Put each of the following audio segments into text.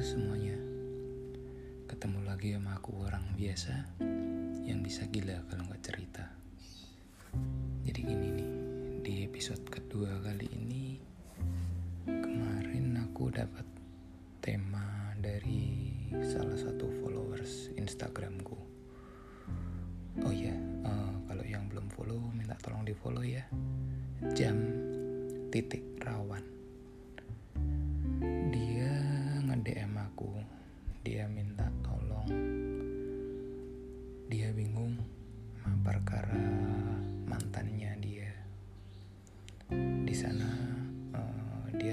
Semuanya. Ketemu lagi sama aku orang biasa Yang bisa gila kalau nggak cerita. Jadi gini nih Di episode kedua kali ini Kemarin aku dapat tema dari salah satu followers Instagramku. Oh iya uh, Kalau yang belum follow minta tolong di follow ya. Jam titik rawan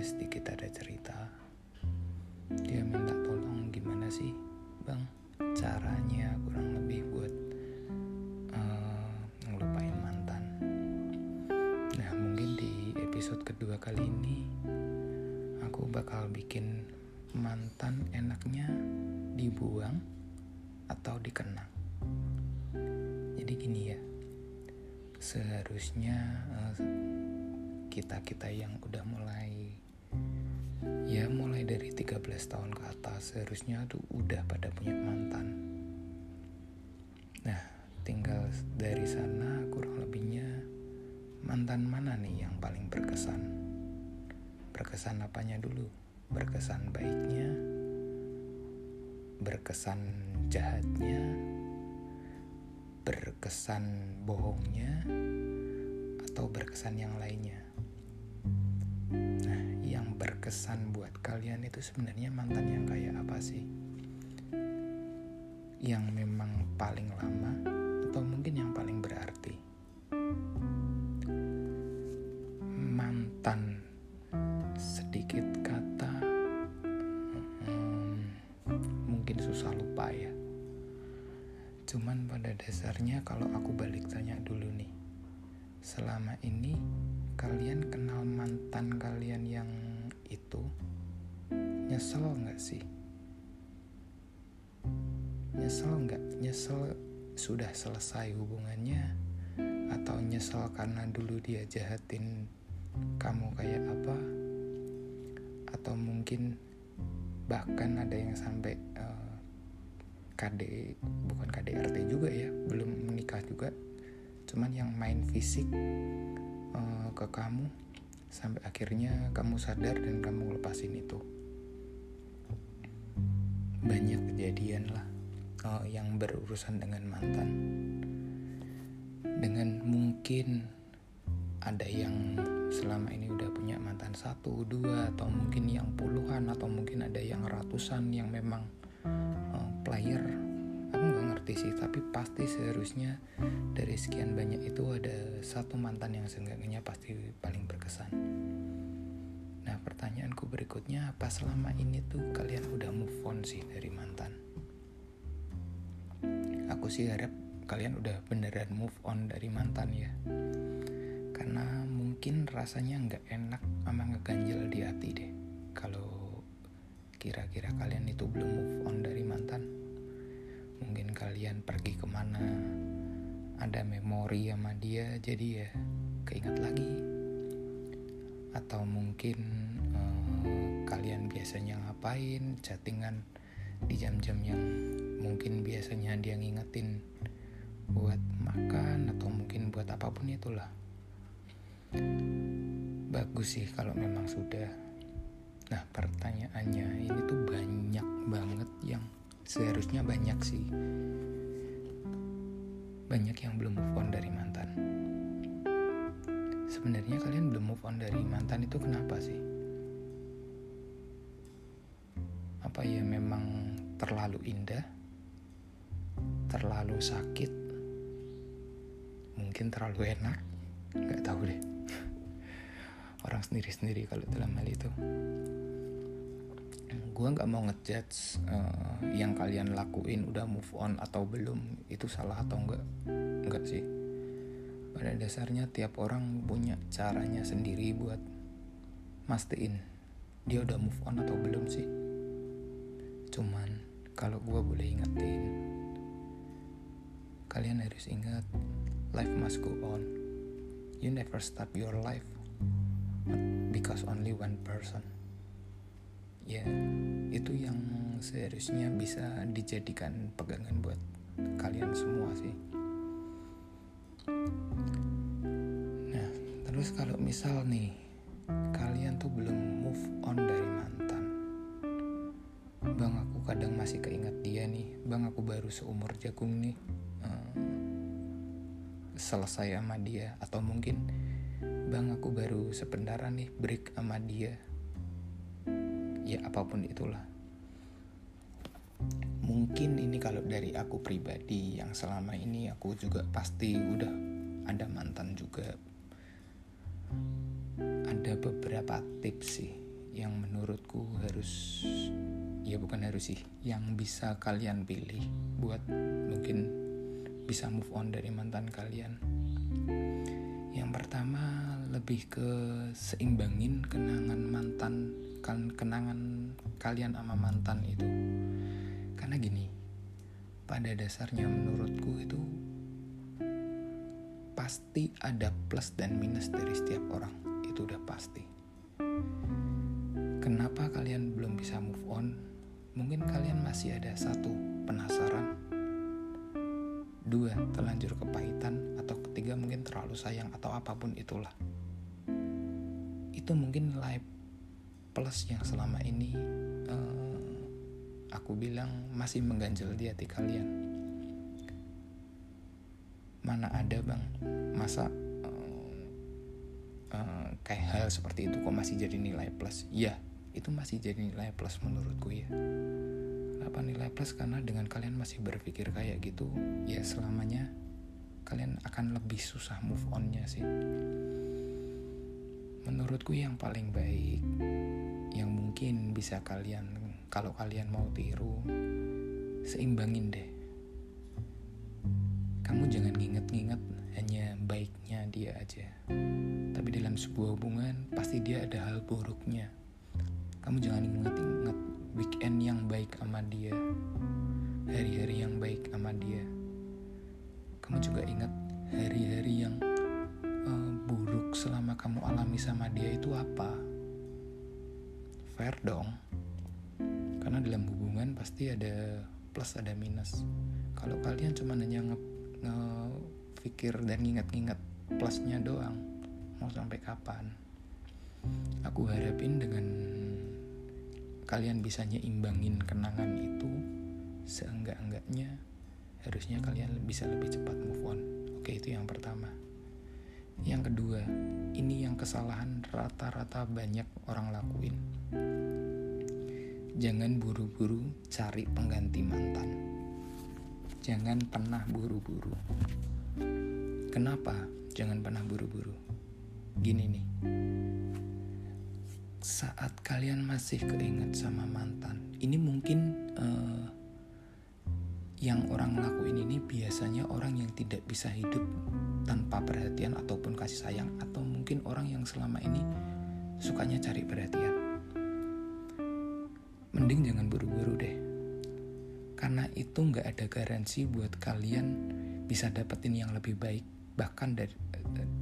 sedikit ada cerita. Dia minta tolong gimana sih bang? Caranya kurang lebih buat uh, ngelupain mantan. Nah mungkin di episode kedua kali ini aku bakal bikin mantan enaknya dibuang atau dikenang. Jadi gini ya, seharusnya kita-kita yang udah mulai ya mulai dari 13 tahun ke atas seharusnya tuh udah pada punya mantan. Nah, tinggal dari sana kurang lebihnya mantan mana nih yang paling berkesan? Berkesan apanya dulu? Berkesan baiknya, berkesan jahatnya, berkesan bohongnya, atau berkesan yang lainnya. Nah, berkesan buat kalian itu sebenarnya mantan yang kayak apa sih? Yang memang paling lama atau mungkin yang paling berarti? Mantan sedikit kata hmm, mungkin susah lupa ya. Cuman pada dasarnya kalau aku balik tanya dulu nih. Selama ini kalian kenal mantan kalian yang itu nyesel nggak sih? Nyesel nggak? Nyesel sudah selesai hubungannya atau nyesel karena dulu dia jahatin kamu kayak apa atau mungkin bahkan ada yang sampai uh, KD bukan KDRT juga ya belum menikah juga cuman yang main fisik uh, ke kamu sampai akhirnya kamu sadar dan kamu lepasin itu banyak kejadian lah uh, yang berurusan dengan mantan dengan mungkin ada yang selama ini udah punya mantan satu, dua, atau mungkin yang puluhan, atau mungkin ada yang ratusan yang memang uh, player. Ngerti sih, tapi pasti seharusnya dari sekian banyak itu ada satu mantan yang seenggaknya pasti paling berkesan. Nah pertanyaanku berikutnya, apa selama ini tuh kalian udah move on sih dari mantan? Aku sih harap kalian udah beneran move on dari mantan ya karena mungkin rasanya nggak enak sama ngeganjel di hati deh kalau kira-kira kalian itu belum move on dari mantan mungkin kalian pergi ke mana? Ada memori sama dia jadi ya keinget lagi. Atau mungkin uh, kalian biasanya ngapain? Chattingan di jam-jam yang mungkin biasanya dia ngingetin buat makan atau mungkin buat apa pun itulah. Bagus sih kalau memang sudah. Nah pertanyaannya ini tuh banyak banget yang seharusnya banyak sih. Banyak yang belum move on dari mantan. Sebenarnya kalian belum move on dari mantan itu kenapa sih? Apa ya memang terlalu indah? Terlalu sakit? Mungkin terlalu enak? Nggak tahu deh. Orang sendiri-sendiri kalau dalam hal itu gue nggak mau ngejudge uh, yang kalian lakuin udah move on atau belum itu salah atau enggak enggak sih pada dasarnya tiap orang punya caranya sendiri buat mastiin dia udah move on atau belum sih cuman kalau gue boleh ingetin kalian harus ingat life must go on. You never stop your life because only one person. Ya, itu yang seharusnya bisa dijadikan pegangan buat kalian semua sih. Nah terus kalau misal nih kalian tuh belum move on dari mantan. Bang aku kadang masih keinget dia nih. Bang aku baru seumur jagung nih uh, selesai sama dia. Atau mungkin bang aku baru sebentar nih break sama dia ya apa pun itulah. Mungkin ini kalau dari aku pribadi yang selama ini aku juga pasti udah ada mantan juga. Ada beberapa tips sih yang menurutku harus ya bukan harus sih yang bisa kalian pilih buat mungkin bisa move on dari mantan kalian. Yang pertama lebih ke seimbangin kenangan mantan kenangan kalian sama mantan itu. Karena gini pada dasarnya menurutku itu pasti ada plus dan minus dari setiap orang. Itu udah pasti. Kenapa kalian belum bisa move on? Mungkin kalian masih ada satu penasaran. Dua terlanjur kepahitan. Atau ketiga mungkin terlalu sayang. Atau apa pun itulah. Itu mungkin nilai plus yang selama ini uh, aku bilang masih mengganjal di hati kalian. Mana ada bang, masa uh, uh, kayak hal seperti itu kok masih jadi nilai plus? Iya, itu masih jadi nilai plus menurutku ya. Kenapa nilai plus? Karena dengan kalian masih berpikir kayak gitu, ya selamanya kalian akan lebih susah move onnya sih. Menurutku yang paling baik yang mungkin bisa kalian kalau kalian mau tiru seimbangin deh. Kamu jangan nginget-nginget hanya baiknya dia aja. Tapi dalam sebuah hubungan pasti dia ada hal buruknya. Kamu jangan inget-inget weekend yang baik sama dia hari-hari yang baik sama dia. Kamu juga ingat hari-hari yang buruk selama kamu alami sama dia itu apa? Fair dong. Karena dalam hubungan pasti ada plus ada minus. Kalau kalian cuma hanya nge, nge pikir dan nginget-nginget plusnya doang mau sampai kapan? Aku harapin dengan kalian bisa nyimbangin kenangan itu seenggak-enggaknya harusnya kalian bisa lebih cepat move on. Oke itu yang pertama yang kedua, ini yang kesalahan rata-rata banyak orang lakuin. Jangan buru-buru cari pengganti mantan. Jangan pernah buru-buru. Kenapa? Jangan pernah buru-buru. Gini nih. Saat kalian masih keinget sama mantan, ini mungkin uh, yang orang lakuin ini biasanya orang yang tidak bisa hidup tanpa perhatian ataupun kasih sayang atau mungkin orang yang selama ini sukanya cari perhatian. Mending jangan buru-buru deh. Karena itu nggak ada garansi buat kalian bisa dapetin yang lebih baik bahkan dari,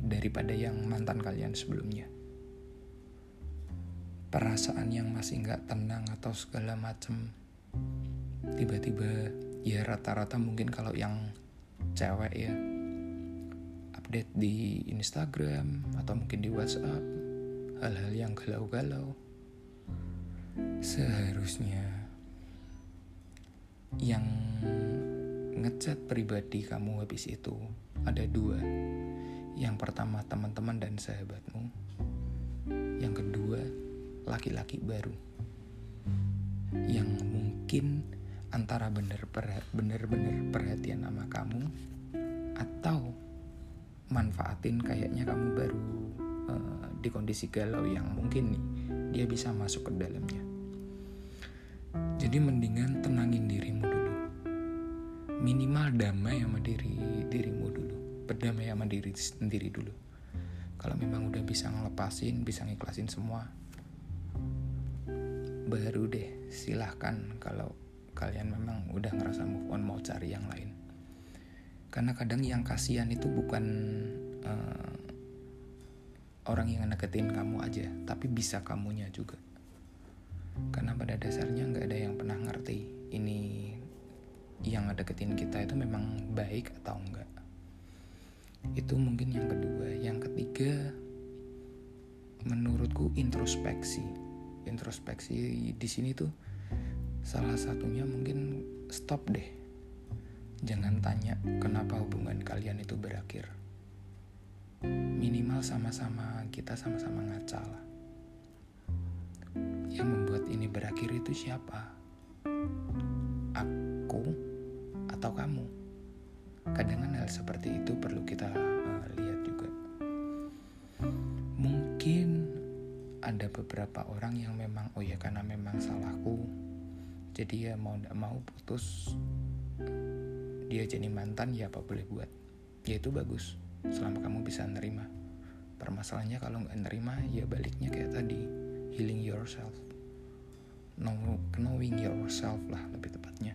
daripada yang mantan kalian sebelumnya. Perasaan yang masih nggak tenang atau segala macem tiba-tiba ya rata-rata mungkin kalau yang cewek ya update di Instagram atau mungkin di WhatsApp hal-hal yang galau-galau. Seharusnya yang ngechat pribadi kamu habis itu ada dua. Yang pertama teman-teman dan sahabatmu. Yang kedua laki-laki baru. Yang mungkin antara bener-bener perhatian sama kamu atau manfaatin kayaknya kamu baru uh, di kondisi galau yang mungkin nih dia bisa masuk ke dalamnya. Jadi mendingan tenangin dirimu dulu. Minimal damai sama diri dirimu dulu. Berdamai sama diri sendiri dulu. Kalau memang udah bisa ngelepasin, bisa ngiklasin semua, baru deh silahkan kalau kalian memang udah ngerasa move on mau cari yang lain. Karena kadang yang kasihan itu bukan uh, orang yang ngedeketin kamu aja tapi bisa kamunya juga. Karena pada dasarnya nggak ada yang pernah ngerti ini yang deketin kita itu memang baik atau enggak itu mungkin yang kedua. Yang ketiga menurutku introspeksi. Introspeksi di sini tuh salah satunya mungkin stop deh. Jangan tanya kenapa hubungan kalian itu berakhir. Minimal sama-sama kita sama-sama ngaca lah. Yang membuat ini berakhir itu siapa? Aku atau kamu? Kadang hal seperti itu perlu kita uh, lihat juga. Mungkin ada beberapa orang yang memang oh ya karena memang salahku jadi ya mau tidak mau putus dia jadi mantan ya apa boleh buat. Ya itu bagus selama kamu bisa nerima. Permasalahannya kalau nggak nerima ya baliknya kayak tadi healing yourself. Knowing yourself lah lebih tepatnya.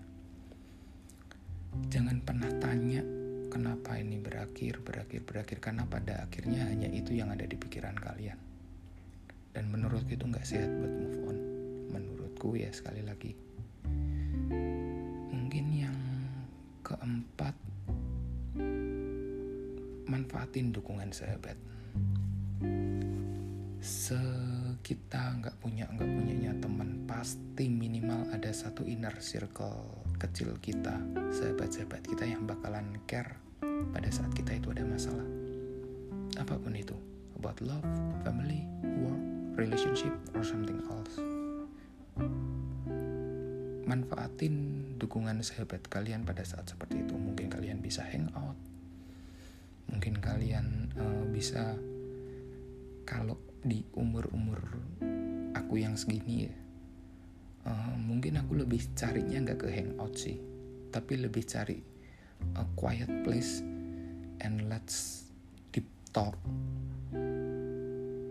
Jangan pernah tanya kenapa ini berakhir berakhir berakhir. Karena pada akhirnya hanya itu yang ada di pikiran kalian. Dan menurutku itu nggak sehat buat move on. Menurutku ya sekali lagi manfaatin dukungan sahabat sekita nggak punya nggak punyanya teman pasti minimal ada satu inner circle kecil kita sahabat-sahabat kita yang bakalan care pada saat kita itu ada masalah apa pun itu about love family work relationship or something else. Manfaatin dukungan sahabat kalian pada saat seperti itu. Mungkin kalian bisa hangout, mungkin kalian uh, bisa kalau di umur-umur aku yang segini ya, uh, mungkin aku lebih carinya nggak ke hangout sih, tapi lebih cari a quiet place and let's deep talk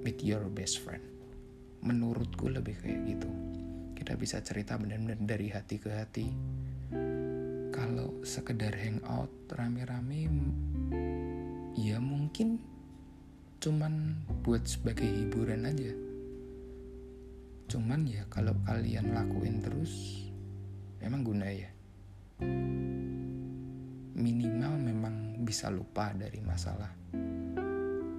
with your best friend. Menurutku lebih kayak gitu. Kita bisa cerita benar-benar dari hati ke hati. Kalau sekedar hangout rame-rame ya mungkin cuman buat sebagai hiburan aja. Cuman ya kalau kalian lakuin terus memang guna ya. Minimal memang bisa lupa dari masalah.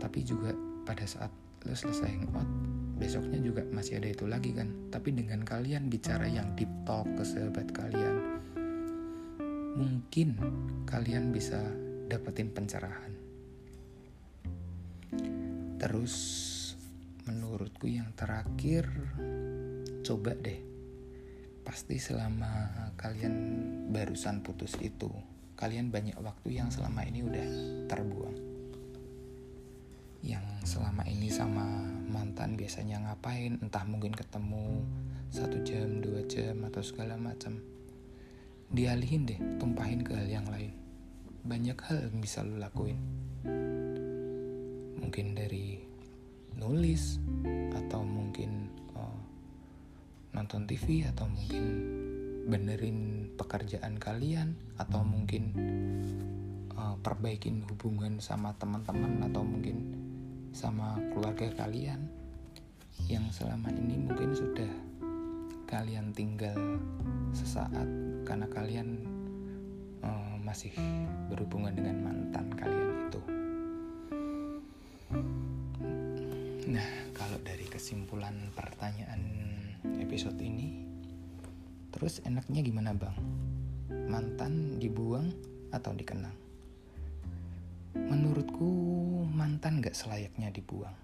Tapi juga pada saat lo selesai hangout besoknya juga masih ada itu lagi kan. Tapi dengan kalian bicara yang deep talk ke sahabat kalian mungkin kalian bisa dapetin pencerahan terus menurutku yang terakhir coba deh. Pasti selama kalian barusan putus itu kalian banyak waktu yang selama ini udah terbuang. Yang selama ini sama mantan biasanya ngapain? Entah mungkin ketemu satu jam dua jam atau segala macam. Dialihin deh tumpahin ke hal yang lain. Banyak hal yang bisa lo lakuin mungkin dari nulis atau mungkin uh, nonton TV atau mungkin benerin pekerjaan kalian atau mungkin uh, perbaikin hubungan sama teman-teman atau mungkin sama keluarga kalian yang selama ini mungkin sudah kalian tinggal sesaat karena kalian uh, masih berhubungan dengan mantan kalian itu. Nah, kalau dari kesimpulan pertanyaan episode ini, terus enaknya gimana, Bang? Mantan dibuang atau dikenang? Menurutku mantan gak selayaknya dibuang.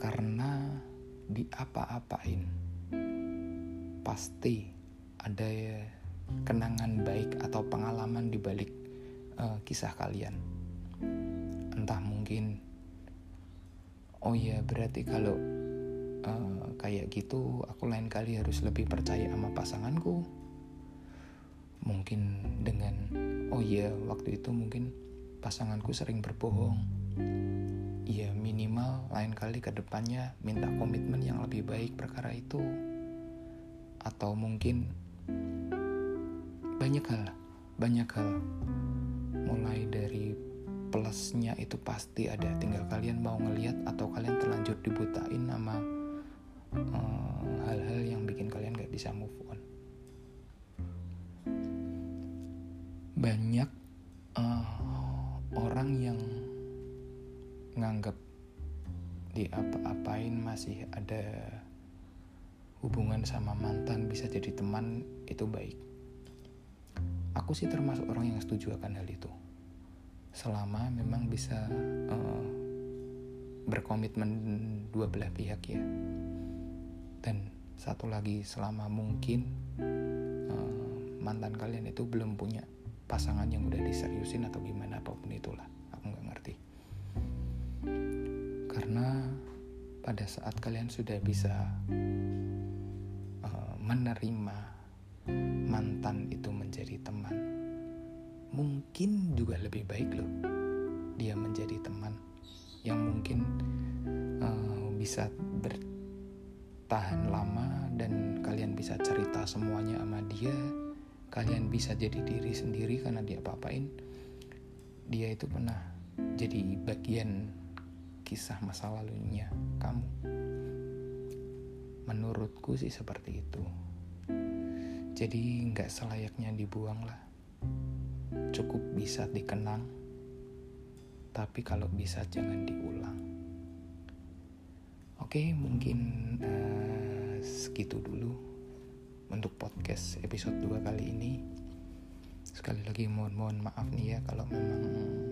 Karena di apa-apain pasti ada kenangan baik atau pengalaman di balik uh, kisah kalian. Entah mungkin oh ya berarti kalau uh, kayak gitu aku lain kali harus lebih percaya sama pasanganku. Mungkin dengan oh iya waktu itu mungkin pasanganku sering berbohong. Ya minimal lain kali ke depannya minta komitmen yang lebih baik perkara itu. Atau mungkin banyak hal banyak hal. Mulai dari plusnya itu pasti ada. Tinggal kalian mau ngeliat atau kalian terlanjur dibutain sama um, hal-hal yang bikin kalian gak bisa move on. Banyak uh, orang yang nganggap di apa-apain masih ada hubungan sama mantan bisa jadi teman itu baik. Aku sih termasuk orang yang setuju akan hal itu. Selama memang bisa uh, berkomitmen dua belah pihak ya. Dan satu lagi selama mungkin uh, mantan kalian itu belum punya pasangan yang udah diseriusin atau gimana apa pun itulah aku nggak ngerti karena pada saat kalian sudah bisa menerima mantan itu menjadi teman, mungkin juga lebih baik loh dia menjadi teman yang mungkin uh, bisa bertahan lama dan kalian bisa cerita semuanya sama dia kalian bisa jadi diri sendiri karena dia apa-apain. Dia itu pernah jadi bagian kisah masa lalunya kamu. Menurutku sih seperti itu. Jadi nggak selayaknya dibuang lah cukup bisa dikenang tapi kalau bisa jangan diulang. Oke mungkin uh, segitu dulu untuk podcast episode 2 kali ini. Sekali lagi mohon mohon maaf nih ya kalau memang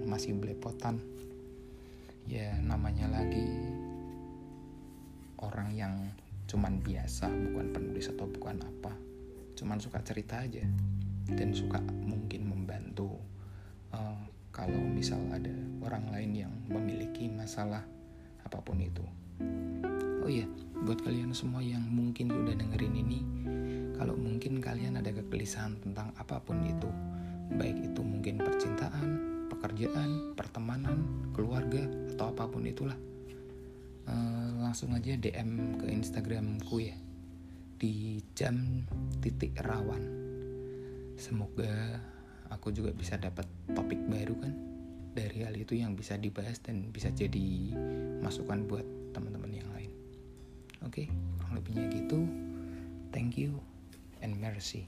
masih belepotan. Ya namanya lagi orang yang cuman biasa bukan penulis atau bukan apa. Cuman suka cerita aja dan suka mungkin membantu uh, kalau misal ada orang lain yang memiliki masalah apa pun itu. Oh iya buat kalian semua yang mungkin sudah dengerin ini kalau mungkin kalian ada kegelisahan tentang apa pun itu baik itu mungkin percintaan pekerjaan pertemanan keluarga atau apa pun itulah Eh, langsung aja DM ke Instagramku ya di jam titik rawan. Semoga aku juga bisa dapat topik baru kan dari hal itu yang bisa dibahas dan bisa jadi masukan buat teman-teman yang lain. Oke okay, kurang lebihnya gitu. Thank you and mercy